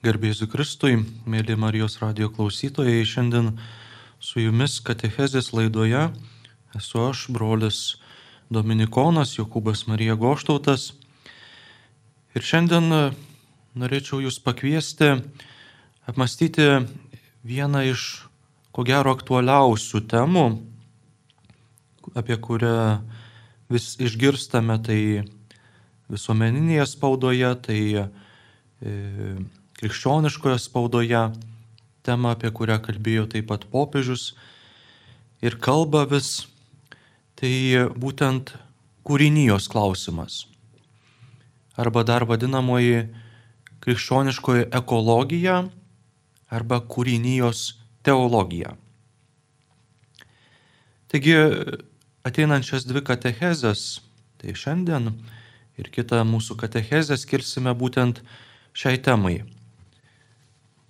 Garbėsiu Kristui, mėly Marijos radio klausytojai, šiandien su jumis Katechezės laidoje esu aš, brolis Dominikonas Jokūbas Marija Goštautas. Ir šiandien norėčiau jūs pakviesti apmastyti vieną iš, ko gero, aktualiausių temų, apie kurią vis išgirstame tai visuomeninėje spaudoje, tai e, krikščioniškoje spaudoje, tema, apie kurią kalbėjo taip pat popiežius ir kalba vis, tai būtent kūrinijos klausimas. Arba dar vadinamoji krikščioniškoji ekologija arba kūrinijos teologija. Taigi ateinančias dvi katechezės, tai šiandien ir kitą mūsų katechezę skirsime būtent šiai temai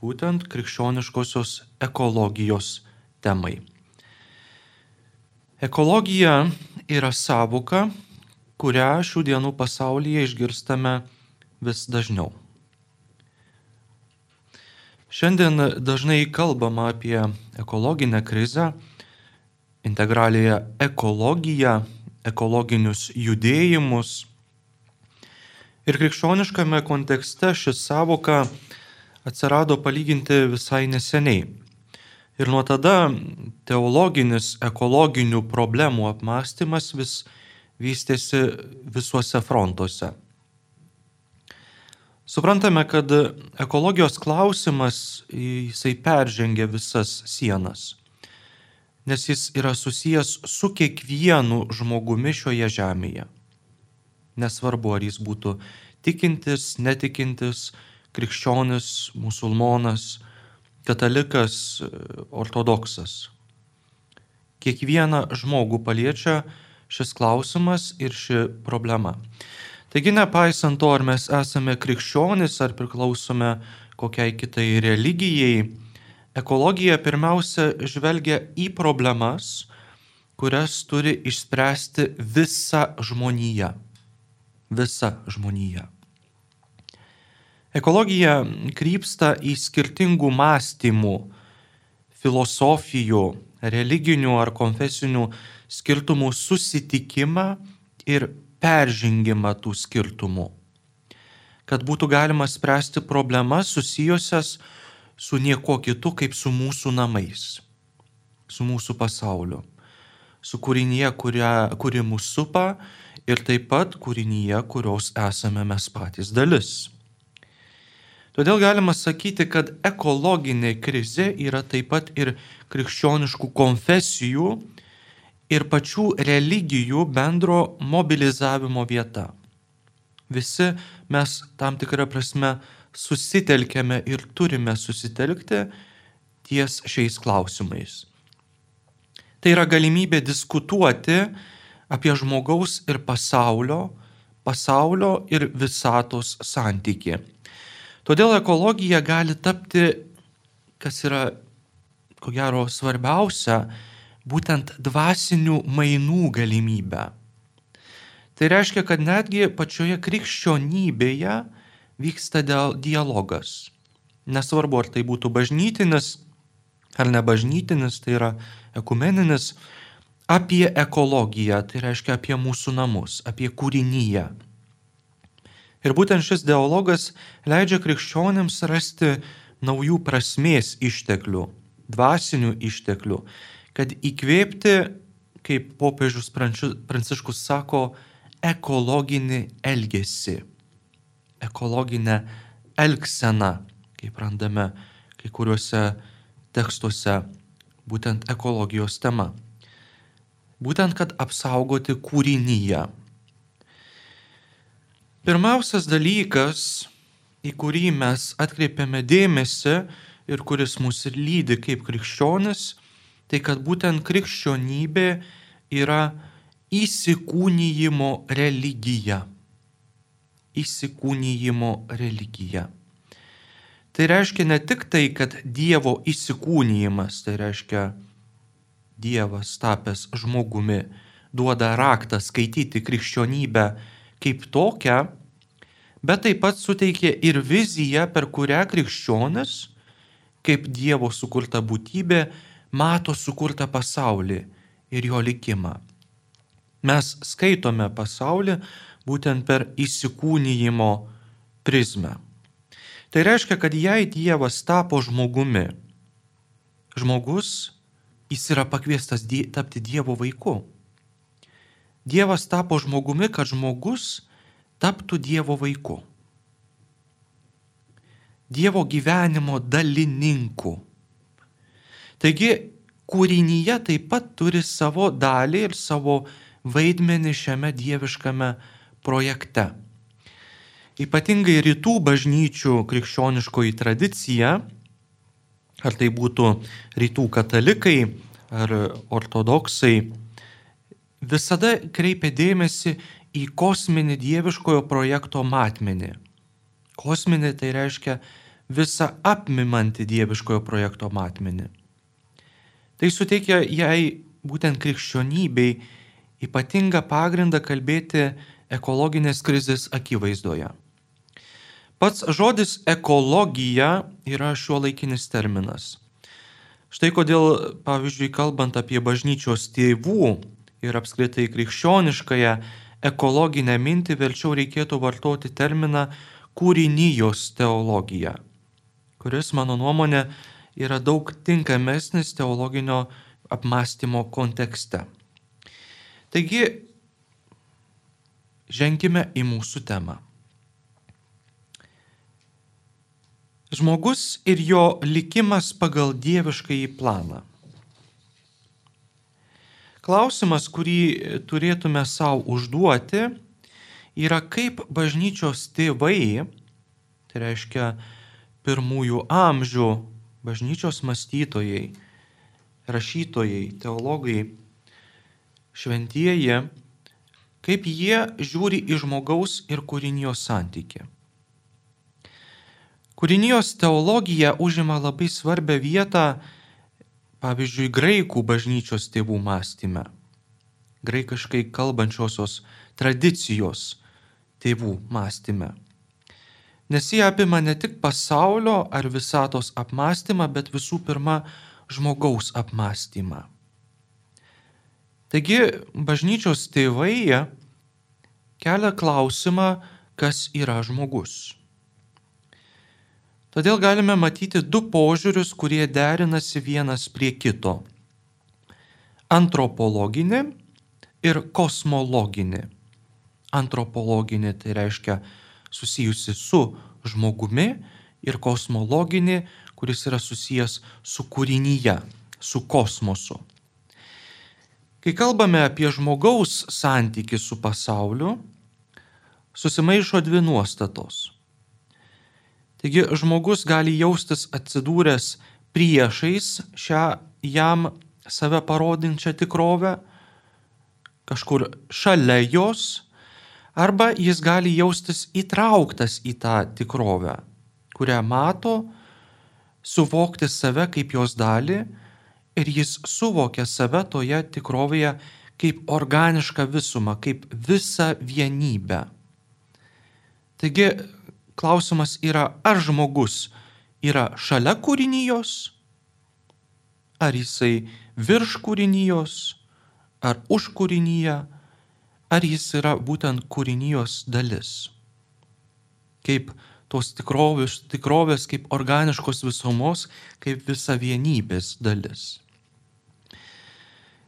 būtent krikščioniškosios ekologijos temai. Ekologija yra savoka, kurią šių dienų pasaulyje išgirstame vis dažniau. Šiandien dažnai kalbama apie ekologinę krizę, integraliją ekologiją, ekologinius judėjimus. Ir krikščioniškame kontekste ši savoka atsirado palyginti visai neseniai. Ir nuo tada teologinis ekologinių problemų apmąstymas vis vystėsi visuose frontuose. Suprantame, kad ekologijos klausimas jisai peržengia visas sienas, nes jis yra susijęs su kiekvienu žmogumi šioje žemėje. Nesvarbu, ar jis būtų tikintis, netikintis, krikščionis, musulmonas, katalikas, ortodoksas. Kiekvieną žmogų paliečia šis klausimas ir ši problema. Taigi nepaisant to, ar mes esame krikščionis, ar priklausome kokiai kitai religijai, ekologija pirmiausia žvelgia į problemas, kurias turi išspręsti visa žmonija. Visa žmonija. Ekologija krypsta į skirtingų mąstymų, filosofijų, religinių ar konfesinių skirtumų susitikimą ir peržengimą tų skirtumų. Kad būtų galima spręsti problemas susijusias su nieko kitu kaip su mūsų namais, su mūsų pasauliu, su kūrinyje, kuria, kuri mūsų supa ir taip pat kūrinyje, kurios esame mes patys dalis. Todėl galima sakyti, kad ekologinė krizė yra taip pat ir krikščioniškų konfesijų ir pačių religijų bendro mobilizavimo vieta. Visi mes tam tikrą prasme susitelkėme ir turime susitelkti ties šiais klausimais. Tai yra galimybė diskutuoti apie žmogaus ir pasaulio, pasaulio ir visatos santyki Todėl ekologija gali tapti, kas yra, ko gero, svarbiausia, būtent dvasinių mainų galimybę. Tai reiškia, kad netgi pačioje krikščionybėje vyksta dialogas. Nesvarbu, ar tai būtų bažnytinis ar nebažnytinis, tai yra ekumeninis, apie ekologiją, tai reiškia apie mūsų namus, apie kūrinyje. Ir būtent šis dialogas leidžia krikščionėms rasti naujų prasmės išteklių, dvasinių išteklių, kad įkvėpti, kaip popiežius Pranciškus sako, ekologinį elgesį, ekologinę elgseną, kaip randame kai kuriuose tekstuose, būtent ekologijos tema. Būtent, kad apsaugoti kūrinyje, Pirmiausias dalykas, į kurį mes atkreipiame dėmesį ir kuris mus ir lydi kaip krikščionis, tai kad būtent krikščionybė yra įsikūnyjimo religija. Įsikūnyjimo religija. Tai reiškia ne tik tai, kad Dievo įsikūnyjimas, tai reiškia Dievas tapęs žmogumi, duoda raktą skaityti krikščionybę kaip tokią, bet taip pat suteikė ir viziją, per kurią krikščionis, kaip Dievo sukurta būtybė, mato sukurtą pasaulį ir jo likimą. Mes skaitome pasaulį būtent per įsikūnyjimo prizmę. Tai reiškia, kad jei Dievas tapo žmogumi, žmogus, jis yra pakviestas tapti Dievo vaiku. Dievas tapo žmogumi, kad žmogus taptų Dievo vaiku. Dievo gyvenimo dalininku. Taigi kūrinyje taip pat turi savo dalį ir savo vaidmenį šiame dieviškame projekte. Ypatingai rytų bažnyčių krikščioniškoji tradicija, ar tai būtų rytų katalikai ar ortodoksai, visada kreipia dėmesį į kosminį dieviškojo projekto matmenį. Kosminį tai reiškia visą apmimantį dieviškojo projekto matmenį. Tai suteikia jai būtent krikščionybei ypatingą pagrindą kalbėti ekologinės krizės akivaizdoje. Pats žodis ekologija yra šiuo laikinis terminas. Štai kodėl, pavyzdžiui, kalbant apie bažnyčios tėvų ir apskritai krikščioniškąją ekologinę mintį, verčiau reikėtų vartoti terminą kūrinijos teologija, kuris, mano nuomonė, yra daug tinkamesnis teologinio apmąstymo kontekste. Taigi, ženkime į mūsų temą. Žmogus ir jo likimas pagal dieviškąjį planą. Klausimas, kurį turėtume savo užduoti, yra kaip bažnyčios tėvai, tai reiškia pirmųjų amžių bažnyčios mąstytojai, rašytojai, teologai, šventieji, kaip jie žiūri į žmogaus ir kūrinijos santyki. Kūrinijos teologija užima labai svarbę vietą, pavyzdžiui, graikų bažnyčios tėvų mąstyme, graikiškai kalbančiosios tradicijos tėvų mąstyme. Nes jie apima ne tik pasaulio ar visatos apmąstymą, bet visų pirma žmogaus apmąstymą. Taigi bažnyčios tėvai kelia klausimą, kas yra žmogus. Todėl galime matyti du požiūrius, kurie derinasi vienas prie kito - antropologinį ir kosmologinį. Antropologinį tai reiškia susijusi su žmogumi ir kosmologinį, kuris yra susijęs su kūrinyje, su kosmosu. Kai kalbame apie žmogaus santyki su pasauliu, susimaišo dvi nuostatos. Taigi žmogus gali jaustis atsidūręs priešais šią jam save parodinčią tikrovę, kažkur šalia jos, arba jis gali jaustis įtrauktas į tą tikrovę, kurią mato, suvokti save kaip jos dalį ir jis suvokia save toje tikrovėje kaip organišką visumą, kaip visą vienybę. Taigi klausimas yra, ar žmogus yra šalia kūrinijos, ar jisai virš kūrinijos, ar už kūrinyje, ar jis yra būtent kūrinijos dalis. Kaip tos tikrovės, tikrovės kaip organiškos visumos, kaip visa vienybės dalis.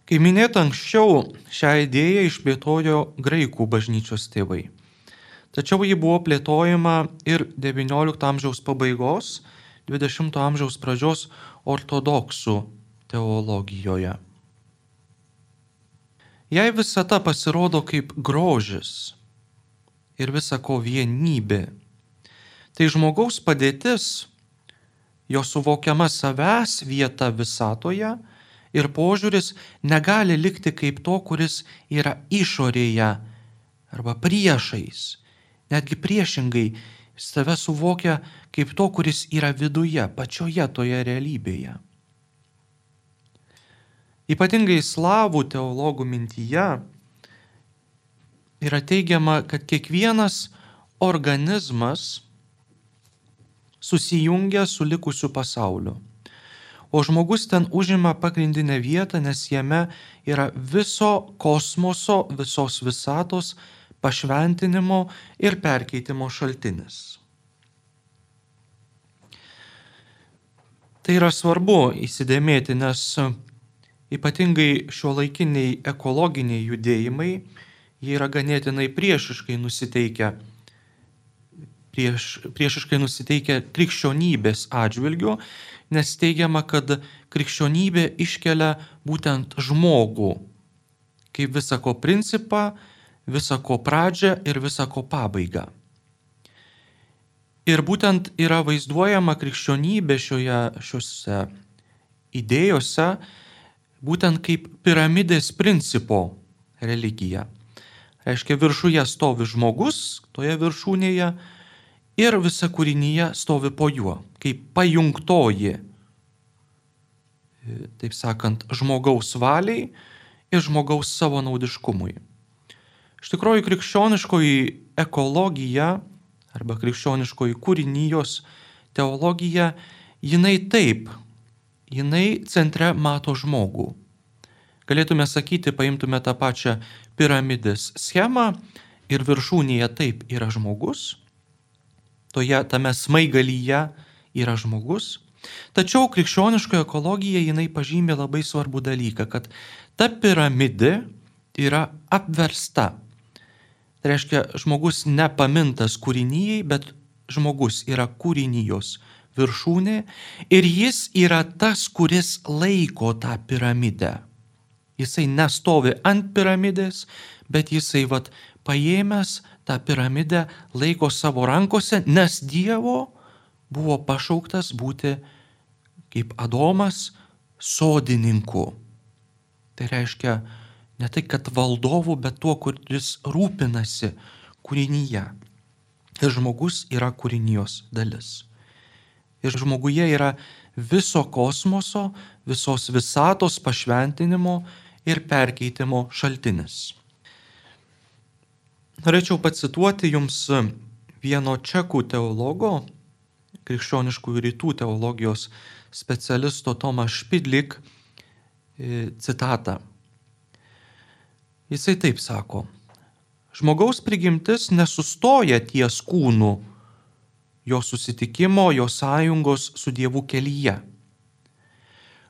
Kaip minėta anksčiau, šią idėją išplėtojo graikų bažnyčios tėvai. Tačiau ji buvo plėtojama ir XIX amžiaus pabaigos, XX amžiaus pradžios ortodoksų teologijoje. Jei visata pasirodo kaip grožis ir visako vienybė, tai žmogaus padėtis, jo suvokiama savęs vieta visatoje, ir požiūris negali likti kaip to, kuris yra išorėje arba priešais. Netgi priešingai save suvokia kaip to, kuris yra viduje, pačioje toje realybėje. Ypatingai slavų teologų mintyje yra teigiama, kad kiekvienas organizmas susijungia su likusiu pasauliu. O žmogus ten užima pagrindinę vietą, nes jame yra viso kosmoso, visos visatos pašventinimo ir perkeitimo šaltinis. Tai yra svarbu įsidėmėti, nes ypatingai šio laikiniai ekologiniai judėjimai, jie yra ganėtinai priešiškai nusiteikę, prieš, priešiškai nusiteikę krikščionybės atžvilgiu, nes teigiama, kad krikščionybė iškelia būtent žmogų kaip visako principą, visako pradžią ir visako pabaigą. Ir būtent yra vaizduojama krikščionybė šioje, šiuose idėjose būtent kaip piramidės principo religija. Reiškia, viršuje stovi žmogus, toje viršūnėje, ir visa kūrinyje stovi po juo, kaip pajungtoji, taip sakant, žmogaus valiai ir žmogaus savo naudiškumui. Iš tikrųjų, krikščioniškoji ekologija arba krikščioniškoji kūrinijos teologija, jinai taip, jinai centre mato žmogų. Galėtume sakyti, paimtume tą pačią piramidės schemą ir viršūnėje taip yra žmogus, toje tame smaigalyje yra žmogus, tačiau krikščioniškoje ekologijoje jinai pažymė labai svarbų dalyką, kad ta piramidė yra apversta Tai reiškia, žmogus nepamintas kūrinyjei, bet žmogus yra kūrinijos viršūnė ir jis yra tas, kuris laiko tą piramidę. Jisai nestovi ant piramidės, bet jisai vat paėmęs tą piramidę laiko savo rankose, nes Dievo buvo pašauktas būti kaip Adomas sodininku. Tai reiškia, ne tai kad valdovu, bet tuo, kuris rūpinasi kūrinyje. Ir žmogus yra kūrinijos dalis. Ir žmoguje yra viso kosmoso, visos visatos pašventinimo ir perkeitimo šaltinis. Norėčiau pacituoti jums vieno čekų teologo, krikščioniškųjų rytų teologijos specialisto Tomas Špidlik e, citatą. Jisai taip sako. Žmogaus prigimtis nesustoja ties kūnu, jo susitikimo, jo sąjungos su Dievu kelyje.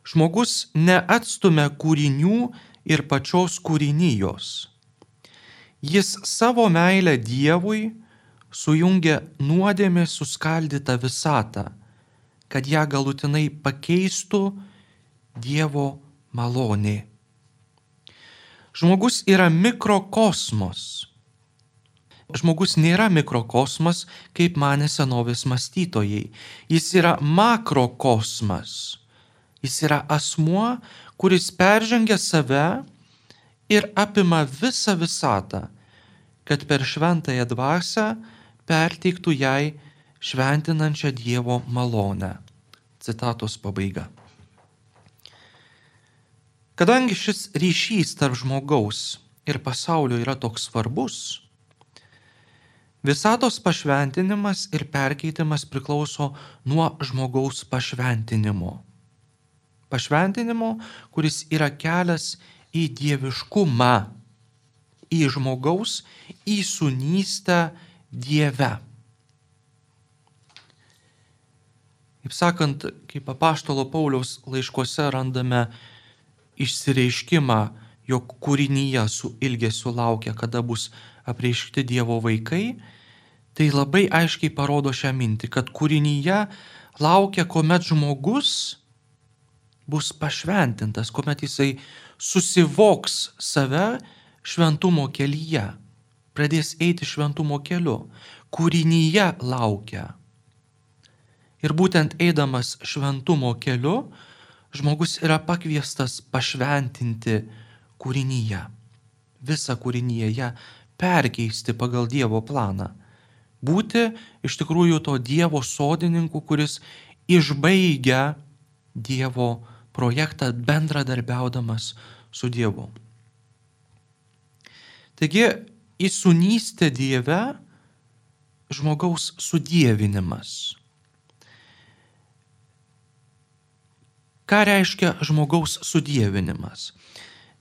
Žmogus neatstumia kūrinių ir pačios kūrinijos. Jis savo meilę Dievui sujungia nuodėmė suskaldytą visatą, kad ją galutinai pakeistų Dievo malonė. Žmogus yra mikrokosmos. Žmogus nėra mikrokosmas, kaip mane senovės mąstytojai. Jis yra makrokosmas. Jis yra asmuo, kuris peržengia save ir apima visą visatą, kad per šventąją dvasę perteiktų jai šventinančią Dievo malonę. Citatos pabaiga. Kadangi šis ryšys tarp žmogaus ir pasaulio yra toks svarbus, visatos pašventinimas ir perkeitimas priklauso nuo žmogaus pašventinimo. Pašventinimo, kuris yra kelias į dieviškumą, į žmogaus įsunystę Dieve. Kaip sakant, kaip apaštalo Pauliaus laiškose randame išsireiškimą, jog kūrinyje su ilgesiu laukia, kada bus apreiškti Dievo vaikai, tai labai aiškiai parodo šią mintį, kad kūrinyje laukia, kuomet žmogus bus pašventintas, kuomet jisai susivoks save šventumo kelyje, pradės eiti šventumo keliu. Kūrinyje laukia. Ir būtent eidamas šventumo keliu, žmogus yra pakviestas pašventinti kūrinyje, visą kūrinyje, ją perkeisti pagal Dievo planą. Būti iš tikrųjų to Dievo sodininku, kuris išbaigia Dievo projektą bendradarbiaudamas su Dievu. Taigi, įsunystė Dieve žmogaus sudėvinimas. Ką reiškia žmogaus sudėvinimas?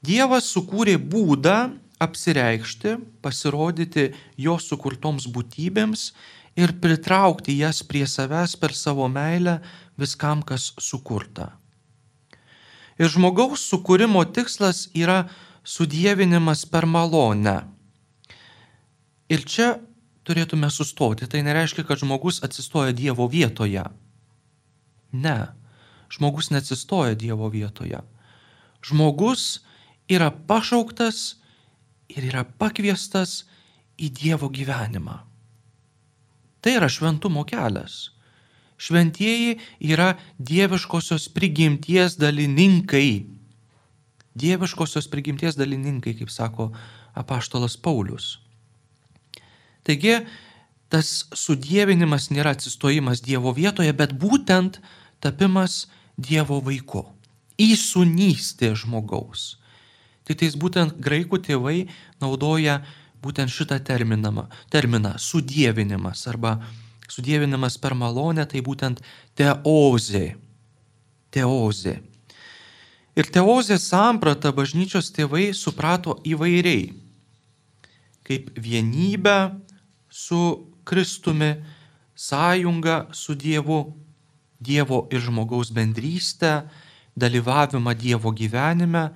Dievas sukūrė būdą apsireikšti, pasirodyti jo sukurtoms būtybėms ir pritraukti jas prie savęs per savo meilę viskam, kas sukurta. Ir žmogaus sukūrimo tikslas yra sudėvinimas per malonę. Ir čia turėtume sustoti. Tai nereiškia, kad žmogus atsistoja Dievo vietoje. Ne, žmogus neatsistoja Dievo vietoje. Žmogus yra pašauktas ir yra pakviestas į Dievo gyvenimą. Tai yra šventumo kelias. Šventieji yra dieviškosios prigimties dalininkai. Dieviškosios prigimties dalininkai, kaip sako apaštalas Paulius. Taigi, tas sudėvinimas nėra atsistojimas Dievo vietoje, bet būtent tapimas Dievo vaiku. Įsunystė žmogaus. Tai tais būtent graikų tėvai naudoja būtent šitą terminą, terminą sudėvinimas arba sudėvinimas per malonę, tai būtent teozė. Teozė. Ir teozės sampratą bažnyčios tėvai suprato įvairiai. Kaip vienybę su Kristumi, sąjungą su Dievu, Dievo ir žmogaus bendrystę, dalyvavimą Dievo gyvenime.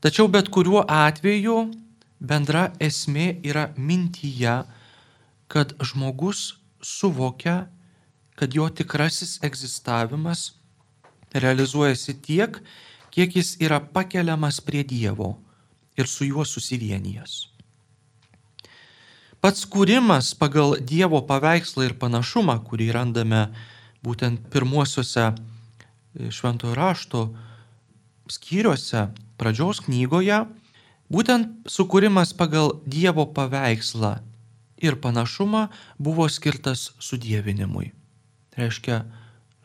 Tačiau bet kuriuo atveju bendra esmė yra mintyje, kad žmogus suvokia, kad jo tikrasis egzistavimas realizuojasi tiek, kiek jis yra pakeliamas prie Dievo ir su juo susivienijęs. Pats kūrimas pagal Dievo paveikslą ir panašumą, kurį randame būtent pirmuosiuose e, šventojo rašto skyriuose pradžios knygoje, Būtent sukūrimas pagal Dievo paveikslą ir panašumą buvo skirtas sudėvinimui. Tai reiškia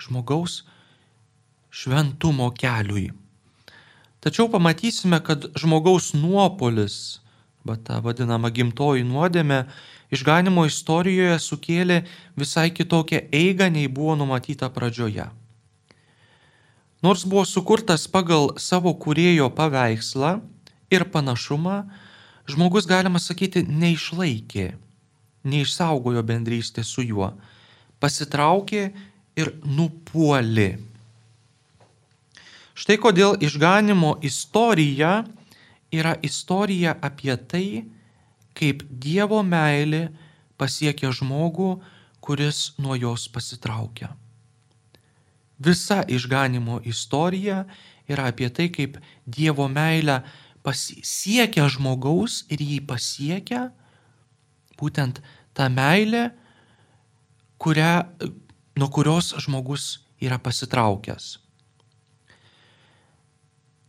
žmogaus šventumo keliui. Tačiau pamatysime, kad žmogaus nuopolis, va ta vadinama gimtoji nuodėmė, išganimo istorijoje sukėlė visai kitokią eigą, nei buvo numatyta pradžioje. Nors buvo sukurtas pagal savo kurėjo paveikslą, ir panašumą žmogus, galima sakyti, neišlaikė, neišsaugojo bendrystės su juo, pasitraukė ir nupuolė. Štai kodėl išganimo istorija yra istorija apie tai, kaip Dievo meilė pasiekia žmogų, kuris nuo jos pasitraukia. Visa išganimo istorija yra apie tai, kaip Dievo meilę pasiekia žmogaus ir jį pasiekia būtent ta meilė, kurią, nuo kurios žmogus yra pasitraukęs.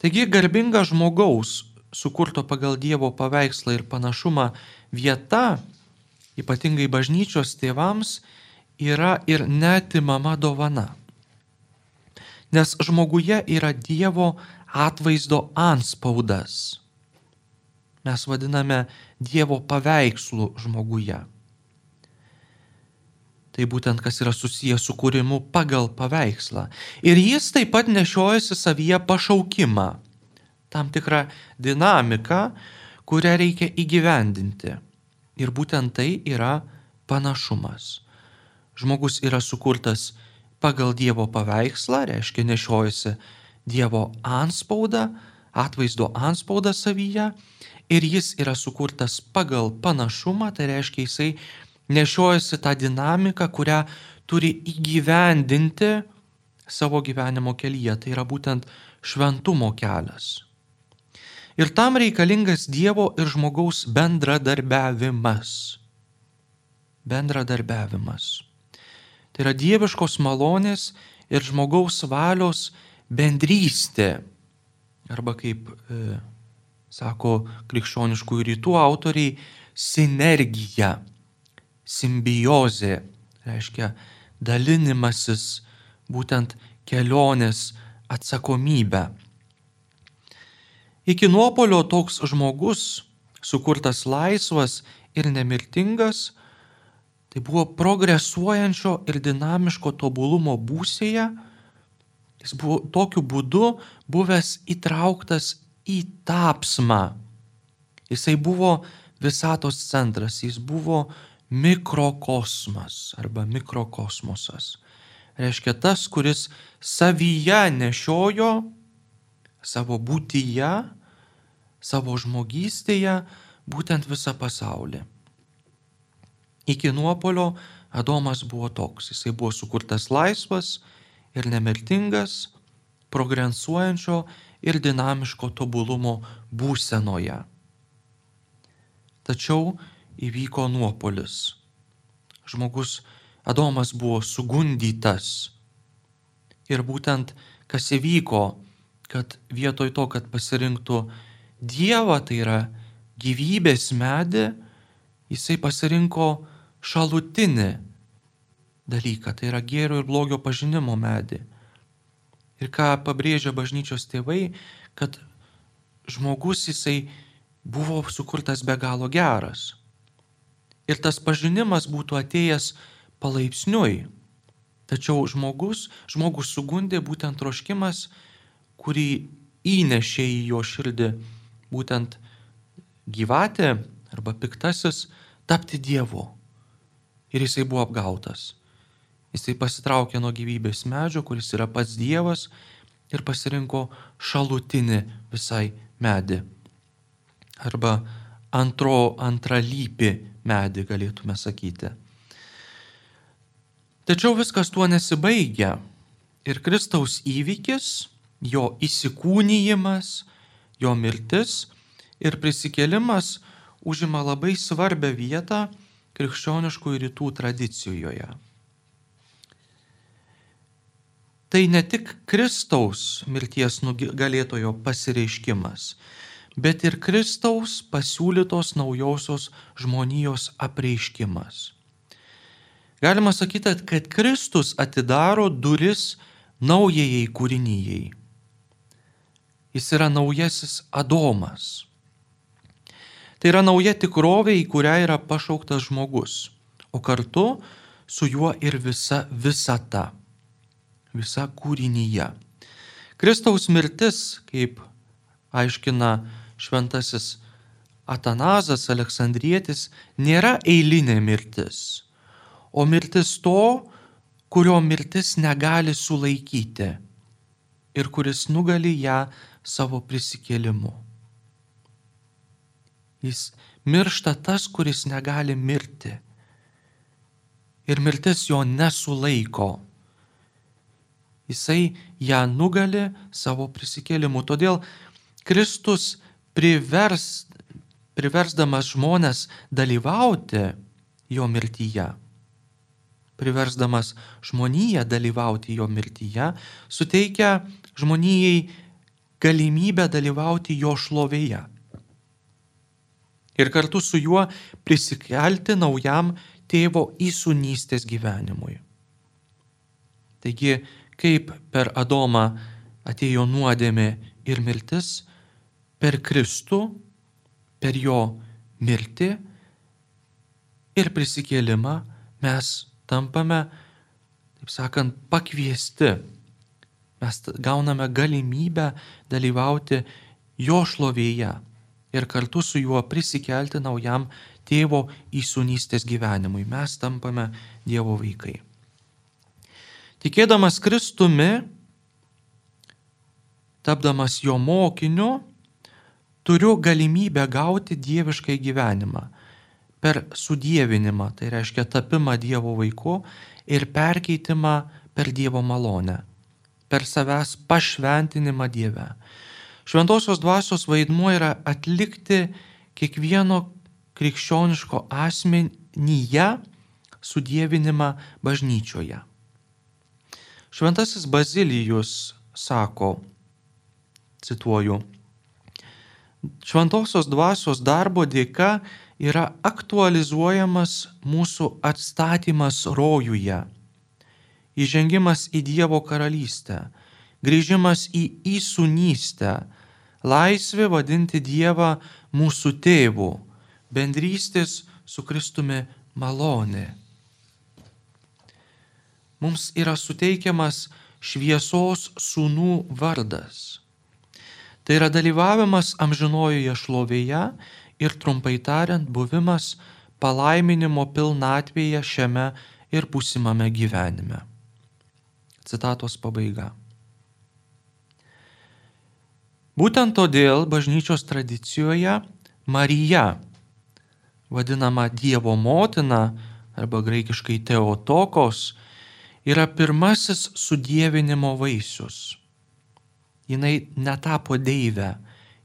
Taigi garbinga žmogaus, sukurto pagal Dievo paveikslą ir panašumą vieta, ypatingai bažnyčios tėvams, yra ir netimama dovana. Nes žmoguje yra Dievo atvaizdo anspaudas. Mes vadiname Dievo paveikslų žmoguje. Tai būtent kas yra susijęs su kūrimu pagal paveikslą. Ir jis taip pat nešiojasi savyje pašaukimą, tam tikrą dinamiką, kurią reikia įgyvendinti. Ir būtent tai yra panašumas. Žmogus yra sukurtas pagal Dievo paveikslą, reiškia nešiojasi Dievo anspaudą, atvaizdo anspaudą savyje ir jis yra sukurtas pagal panašumą, tai reiškia jisai nešiojasi tą dinamiką, kurią turi įgyvendinti savo gyvenimo kelyje. Tai yra būtent šventumo kelias. Ir tam reikalingas Dievo ir žmogaus bendradarbiavimas. Bendradarbiavimas. Tai yra dieviškos malonės ir žmogaus valios bendrystė. Arba kaip e, sako krikščioniškųjų rytų autoriai, sinergija, simbiozė, reiškia dalinimasis, būtent kelionės atsakomybę. Iki nuopolio toks žmogus, sukurtas laisvas ir nemirtingas, Tai buvo progresuojančio ir dinamiško tobulumo būsėje. Jis buvo tokiu būdu buvęs įtrauktas į tapsmą. Jisai buvo visatos centras, jis buvo mikrokosmas arba mikrokosmosas. Reiškia tas, kuris savyje nešiojo savo būtyje, savo žmogystėje būtent visą pasaulį. Iki nuopolio Adomas buvo toks, jisai buvo sukurtas laisvas ir nemirtingas, progresuojančio ir dinamiško tobulumo būsenoje. Tačiau įvyko nuopolis. Žmogus Adomas buvo sugundytas. Ir būtent kas įvyko, kad vietoj to, kad pasirinktų Dievą, tai yra gyvybės medį, jisai pasirinko šalutinį dalyką, tai yra gėrio ir blogio pažinimo medį. Ir ką pabrėžia bažnyčios tėvai, kad žmogus jisai buvo sukurtas be galo geras. Ir tas pažinimas būtų atėjęs palaipsniui. Tačiau žmogus, žmogus sugundė būtent troškimas, kurį įnešė į jo širdį būtent gyvatė arba piktasis tapti Dievu. Ir jisai buvo apgautas. Jisai pasitraukė nuo gyvybės medžio, kuris yra pats Dievas ir pasirinko šalutinį visai medį. Arba antro, antralypį medį galėtume sakyti. Tačiau viskas tuo nesibaigia. Ir Kristaus įvykis, jo įsikūnyjimas, jo mirtis ir prisikėlimas užima labai svarbę vietą krikščioniškų rytų tradicijoje. Tai ne tik Kristaus mirties nugalėtojo pasireiškimas, bet ir Kristaus pasiūlytos naujosios žmonijos apreiškimas. Galima sakyti, kad Kristus atidaro duris naujajai kūrinyjei. Jis yra naujasis Adomas. Tai yra nauja tikrovė, į kurią yra pašauktas žmogus, o kartu su juo ir visa visata, visa kūrinyje. Kristaus mirtis, kaip aiškina šventasis Atanazas Aleksandrietis, nėra eilinė mirtis o mirtis to, kurio mirtis negali sulaikyti ir kuris nugali ją savo prisikėlimu. Jis miršta tas, kuris negali mirti. Ir mirtis jo nesulaiko. Jisai ją nugali savo prisikėlimu. Todėl Kristus privers, priversdamas žmonės dalyvauti jo mirtyje priversdamas žmoniją dalyvauti jo mirtyje, suteikia žmonijai galimybę dalyvauti jo šlovėje. Ir kartu su juo prisikelti naujam tėvo įsunystės gyvenimui. Taigi, kaip per Adomą atėjo nuodėmė ir mirtis, per Kristų, per jo mirtį ir prisikėlimą mes tampame, taip sakant, pakviesti. Mes gauname galimybę dalyvauti jo šlovėje ir kartu su juo prisikelti naujam tėvo įsunystės gyvenimui. Mes tampame Dievo vaikai. Tikėdamas Kristumi, tapdamas jo mokiniu, turiu galimybę gauti dieviškai gyvenimą per sudėvinimą, tai reiškia tapimą Dievo vaiku ir perkeitimą per Dievo malonę, per savęs pašventinimą Dieve. Šventosios dvasios vaidmuo yra atlikti kiekvieno krikščioniško asmenyje sudėvinimą bažnyčioje. Šventasis Bazilijus sako, cituoju, Šventosios dvasios darbo dėka yra aktualizuojamas mūsų atstatymas rojuje, įžengimas į Dievo karalystę, grįžimas į įsunystę, laisvė vadinti Dievą mūsų tėvų, bendrystės su Kristumi malonė. mums yra suteikiamas šviesos sūnų vardas. Tai yra dalyvavimas amžinojoje šlovėje ir trumpai tariant buvimas palaiminimo pilnatvėje šiame ir būsimame gyvenime. Citatos pabaiga. Būtent todėl bažnyčios tradicijoje Marija, vadinama Dievo motina arba graikiškai Teotokos, yra pirmasis sudėvinimo vaisius. Jinai netapo deivę,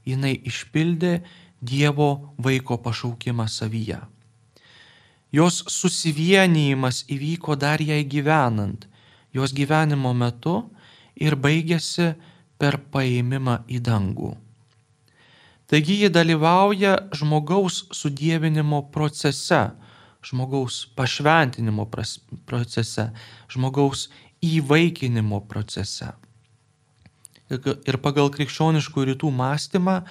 jinai išpildė Dievo vaiko pašaukimą savyje. Jos susivienijimas įvyko dar jai gyvenant, jos gyvenimo metu ir baigėsi per paėmimą į dangų. Taigi ji dalyvauja žmogaus sudėvinimo procese, žmogaus pašventinimo procese, žmogaus įvaikinimo procese. Ir pagal krikščioniškų rytų mąstymą,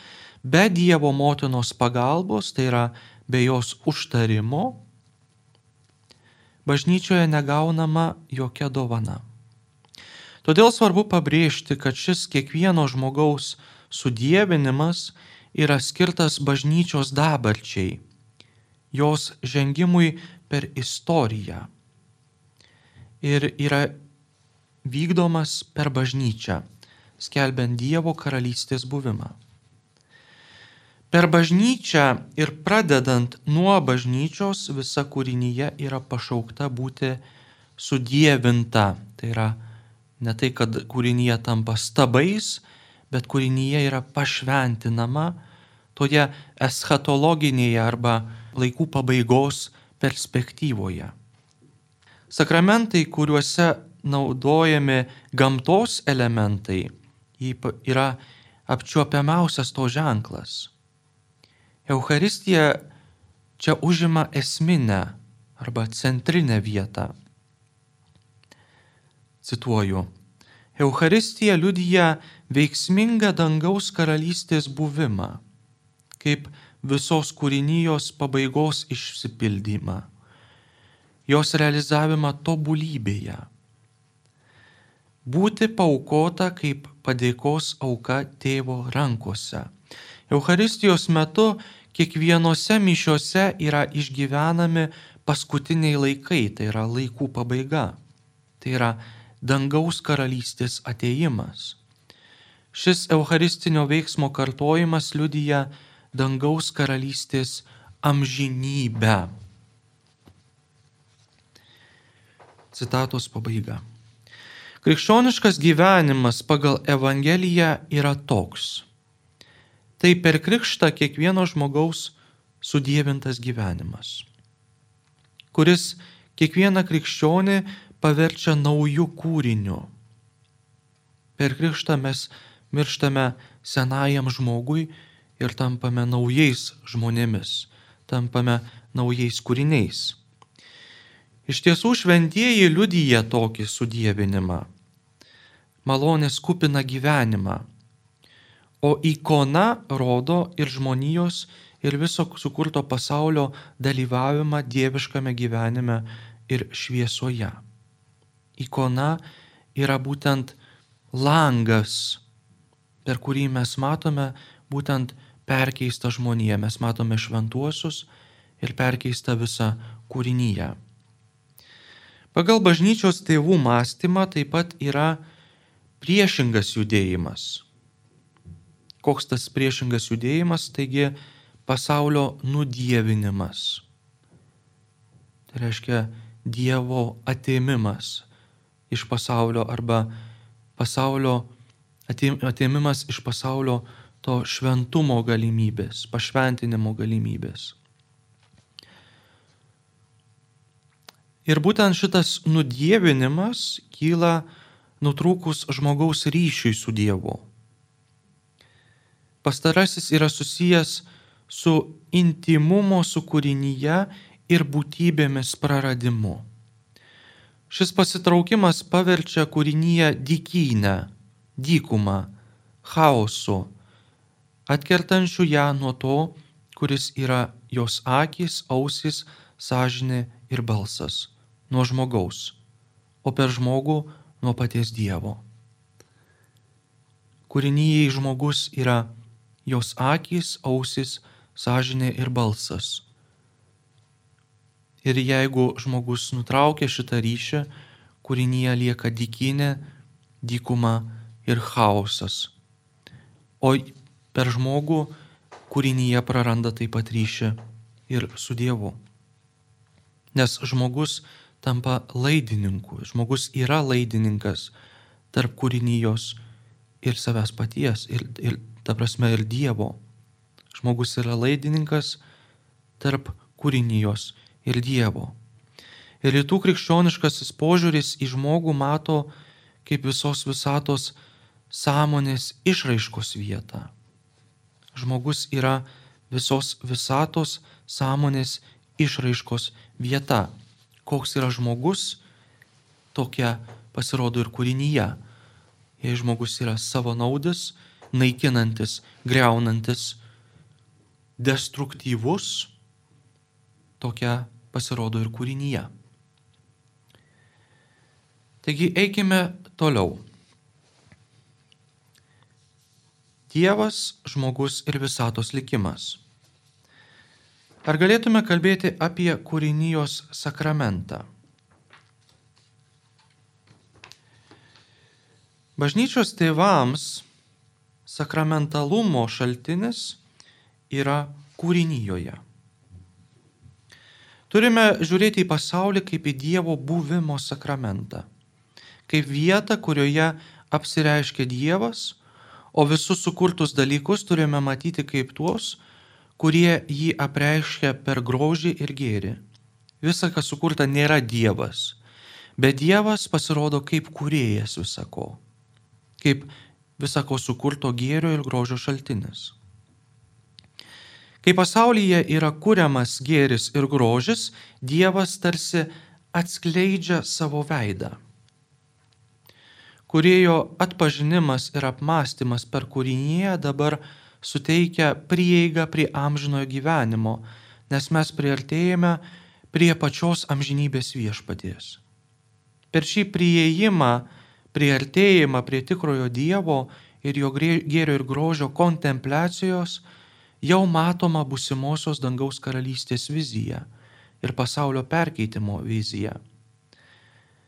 be Dievo motinos pagalbos, tai yra be jos užtarimo, bažnyčioje negaunama jokia dovana. Todėl svarbu pabrėžti, kad šis kiekvieno žmogaus sudėvinimas yra skirtas bažnyčios dabarčiai jos žengimui per istoriją. Ir yra vykdomas per bažnyčią, skelbiant Dievo karalystės buvimą. Per bažnyčią ir pradedant nuo bažnyčios visa kūrinyje yra pašaukta būti sudėvinta. Tai yra ne tai, kad kūrinyje tampa stabais, bet kūrinyje yra pašventinama toje eschatologinėje arba laikų pabaigos perspektyvoje. Sakramentai, kuriuose naudojami gamtos elementai, yra apčiuopiamiausias to ženklas. Euharistija čia užima esminę arba centrinę vietą. Cituoju. Euharistija liudyja veiksmingą dangaus karalystės buvimą, kaip visos kūrinijos pabaigos išsipildymą, jos realizavimą tobulybėje. Būti paukota kaip padėkos auka tėvo rankose. Euharistijos metu kiekvienose mišiuose yra išgyvenami paskutiniai laikai, tai yra laikų pabaiga. Tai yra dangaus karalystės ateimas. Šis eucharistinio veiksmo kartojimas liudyja dangaus karalystės amžinybę. Citatos pabaiga. Krikščioniškas gyvenimas pagal Evangeliją yra toks. Tai per krikštą kiekvieno žmogaus sudėvintas gyvenimas, kuris kiekvieną krikščionį paverčia naujų kūrinių. Per krikštą mes mirštame senajam žmogui ir tampame naujais žmonėmis, tampame naujais kūriniais. Iš tiesų šventieji liudyja tokį sudėvinimą, malonės kupina gyvenimą, o ikona rodo ir žmonijos ir viso sukurto pasaulio dalyvavimą dieviškame gyvenime ir šviesoje. Ikona yra būtent langas, per kurį mes matome būtent perkeista žmonija. Mes matome šventuosius ir perkeista visa kūrinyje. Pagal bažnyčios tėvų mąstymą taip pat yra priešingas judėjimas. Koks tas priešingas judėjimas? Taigi pasaulio nudievinimas. Tai reiškia Dievo atėmimas iš pasaulio arba pasaulio atėmimas iš pasaulio to šventumo galimybės, pašventinimo galimybės. Ir būtent šitas nudievinimas kyla nutrūkus žmogaus ryšiui su Dievu. Pastarasis yra susijęs su intimumo sukūrinyje ir būtybėmis praradimu. Šis pasitraukimas paverčia kūrinyje dykynę, dykumą, chaosu, atkertančių ją nuo to, kuris yra jos akis, ausis, sąžinė ir balsas - nuo žmogaus, o per žmogų nuo paties Dievo. Kūrinyjei žmogus yra jos akys, ausis, sąžinė ir balsas. Ir jeigu žmogus nutraukia šitą ryšį, kūrinyje lieka dykinė, dykuma ir chaosas. O per žmogų kūrinyje praranda taip pat ryšį ir su Dievu. Nes žmogus tampa laidininku, žmogus yra laidininkas tarp kūrinijos ir savęs paties, ir, ir ta prasme ir Dievo. Žmogus yra laidininkas tarp kūrinijos ir Dievo. Ir rytų krikščioniškasis požiūris į žmogų mato kaip visos visatos sąmonės išraiškos vietą. Žmogus yra visos visatos sąmonės išraiškos vieta. Koks yra žmogus, tokia pasirodo ir kūrinyje. Jei žmogus yra savanaudis, naikinantis, greunantis, destruktyvus, tokia pasirodo ir kūrinyje. Taigi eikime toliau. Dievas, žmogus ir visatos likimas. Ar galėtume kalbėti apie kūrinijos sakramentą? Bažnyčios tėvams sakramentalumo šaltinis yra kūrinyjoje. Turime žiūrėti į pasaulį kaip į Dievo buvimo sakramentą, kaip vietą, kurioje apsireiškia Dievas, o visus sukurtus dalykus turime matyti kaip tuos, kurie jį apreiškia per grožį ir gėrį. Visa, kas sukurta, nėra Dievas, bet Dievas pasirodo kaip kuriejas visako, kaip visako sukurto gėrio ir grožio šaltinis. Kai pasaulyje yra kuriamas gėris ir grožis, Dievas tarsi atskleidžia savo veidą. Kurėjo atpažinimas ir apmąstymas per kūrinyje dabar suteikia prieigą prie amžinojo gyvenimo, nes mes priartėjame prie pačios amžinybės viešpaties. Per šį prieėjimą, priartėjimą prie tikrojo Dievo ir jo gėrio ir grožio kontempliacijos jau matoma busimosios dangaus karalystės vizija ir pasaulio perkeitimo vizija.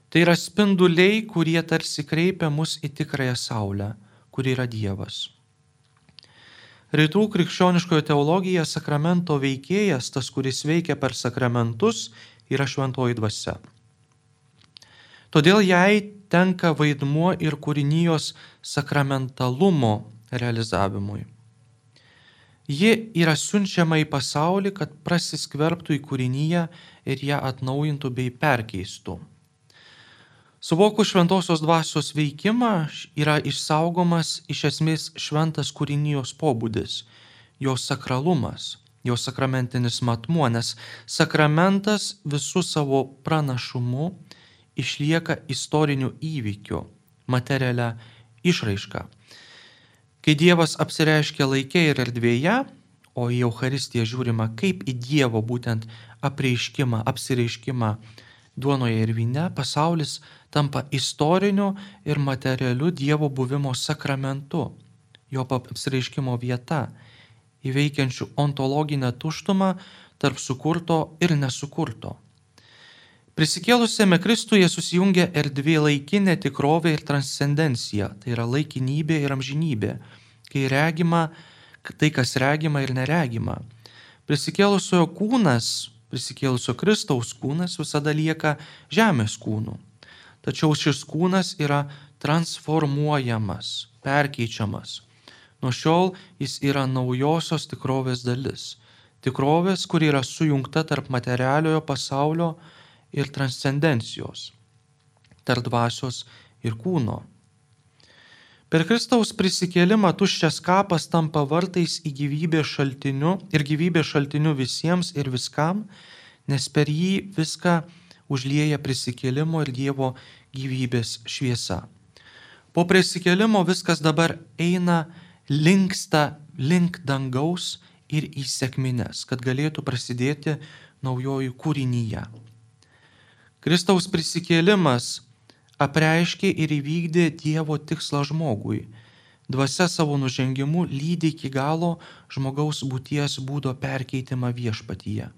Tai yra spinduliai, kurie tarsi kreipia mus į tikrąją saulę, kuri yra Dievas. Rytų krikščioniškojo teologija sakramento veikėjas, tas, kuris veikia per sakramentus, yra šventoji dvasia. Todėl jai tenka vaidmuo ir kūrinijos sakramentalumo realizavimui. Ji yra siunčiama į pasaulį, kad prasiskverbtų į kūrinyje ir ją atnaujintų bei perkeistų. Suvokus šventosios dvasios veikimą yra išsaugomas iš esmės šventas kūrinijos pobūdis, jos sakralumas, jos sakramentinis matmuo, nes sakramentas visų savo pranašumu išlieka istoriniu įvykiu, materialia išraiška. Kai Dievas apsireiškia laikė ir erdvėje, o į Euharistiją žiūrima kaip į Dievo būtent apreiškimą, apsireiškimą duonoje ir vyne, pasaulis tampa istoriniu ir materialiu Dievo buvimo sakramentu, jo apsireiškimo vieta, įveikiančių ontologinę tuštumą tarp sukurto ir nesukurto. Prisikėlusiame Kristuje susijungia erdvė laikinė tikrovė ir transcendencija, tai yra laikinybė ir amžinybė, kai regima tai, kas regima ir neregima. Prisikėlusiojo kūnas, prisikėlusio Kristaus kūnas visada lieka žemės kūnu tačiau šis kūnas yra transformuojamas, perkeičiamas. Nuo šiol jis yra naujosios tikrovės dalis. Tikrovės, kuri yra sujungta tarp materialiojo pasaulio ir transcendencijos, tarp dvasios ir kūno. Per Kristaus prisikėlimą tuščias kapas tampa vartais į gyvybės šaltiniu ir gyvybės šaltiniu visiems ir viskam, nes per jį viską užlieja prisikėlimo ir Dievo gyvybės šviesa. Po prisikėlimo viskas dabar eina linksta link dangaus ir į sėkmines, kad galėtų prasidėti naujoji kūrinyje. Kristaus prisikėlimas apreiškė ir įvykdė Dievo tikslą žmogui. Dvasia savo nužengimu lydi iki galo žmogaus būties būdo perkeitimą viešpatyje.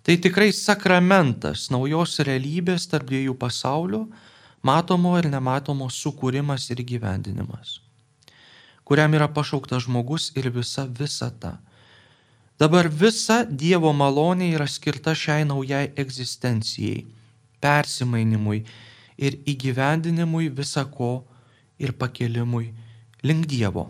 Tai tikrai sakramentas naujos realybės tarp dviejų pasaulių, matomo ir nematomo sukūrimas ir gyvendinimas, kuriam yra pašauktas žmogus ir visa visata. Dabar visa Dievo malonė yra skirta šiai naujai egzistencijai, persimainimui ir įgyvendinimui visako ir pakelimui link Dievo.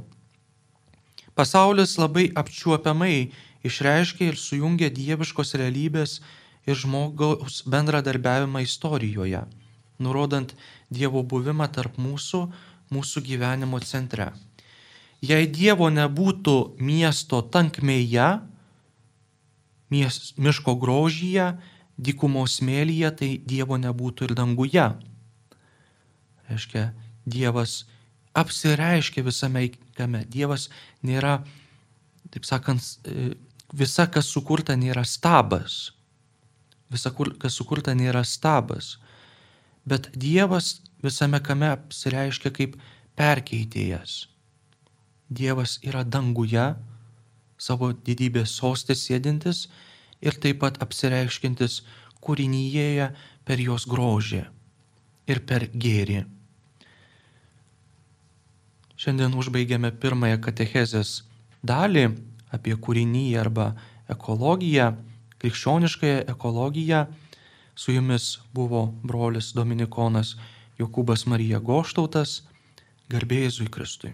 Pasaulis labai apčiuopiamai išreiškia ir sujungia dieviškos realybės ir žmogaus bendradarbiavimą istorijoje, nurodant Dievo buvimą tarp mūsų, mūsų gyvenimo centre. Jei Dievo nebūtų miesto tankmėje, mies, miško grožyje, dykumos smėlyje, tai Dievo nebūtų ir danguje. Reiškia, Dievas apsireiškia visame kame. Dievas nėra, taip sakant, visa, kas sukurta, nėra stabas. Visa, kas sukurta, nėra stabas. Bet Dievas visame kame apsireiškia kaip perkeitėjas. Dievas yra danguje, savo didybės sostė sėdintis ir taip pat apsireiškintis kūrinyje per jos grožį ir per gėrį. Šiandien užbaigėme pirmąją katechezės dalį apie kūrinyje arba ekologiją, krikščioniškąją ekologiją. Su jumis buvo brolis Dominikonas Jokūbas Marija Goštautas, garbėjai Zui Kristui.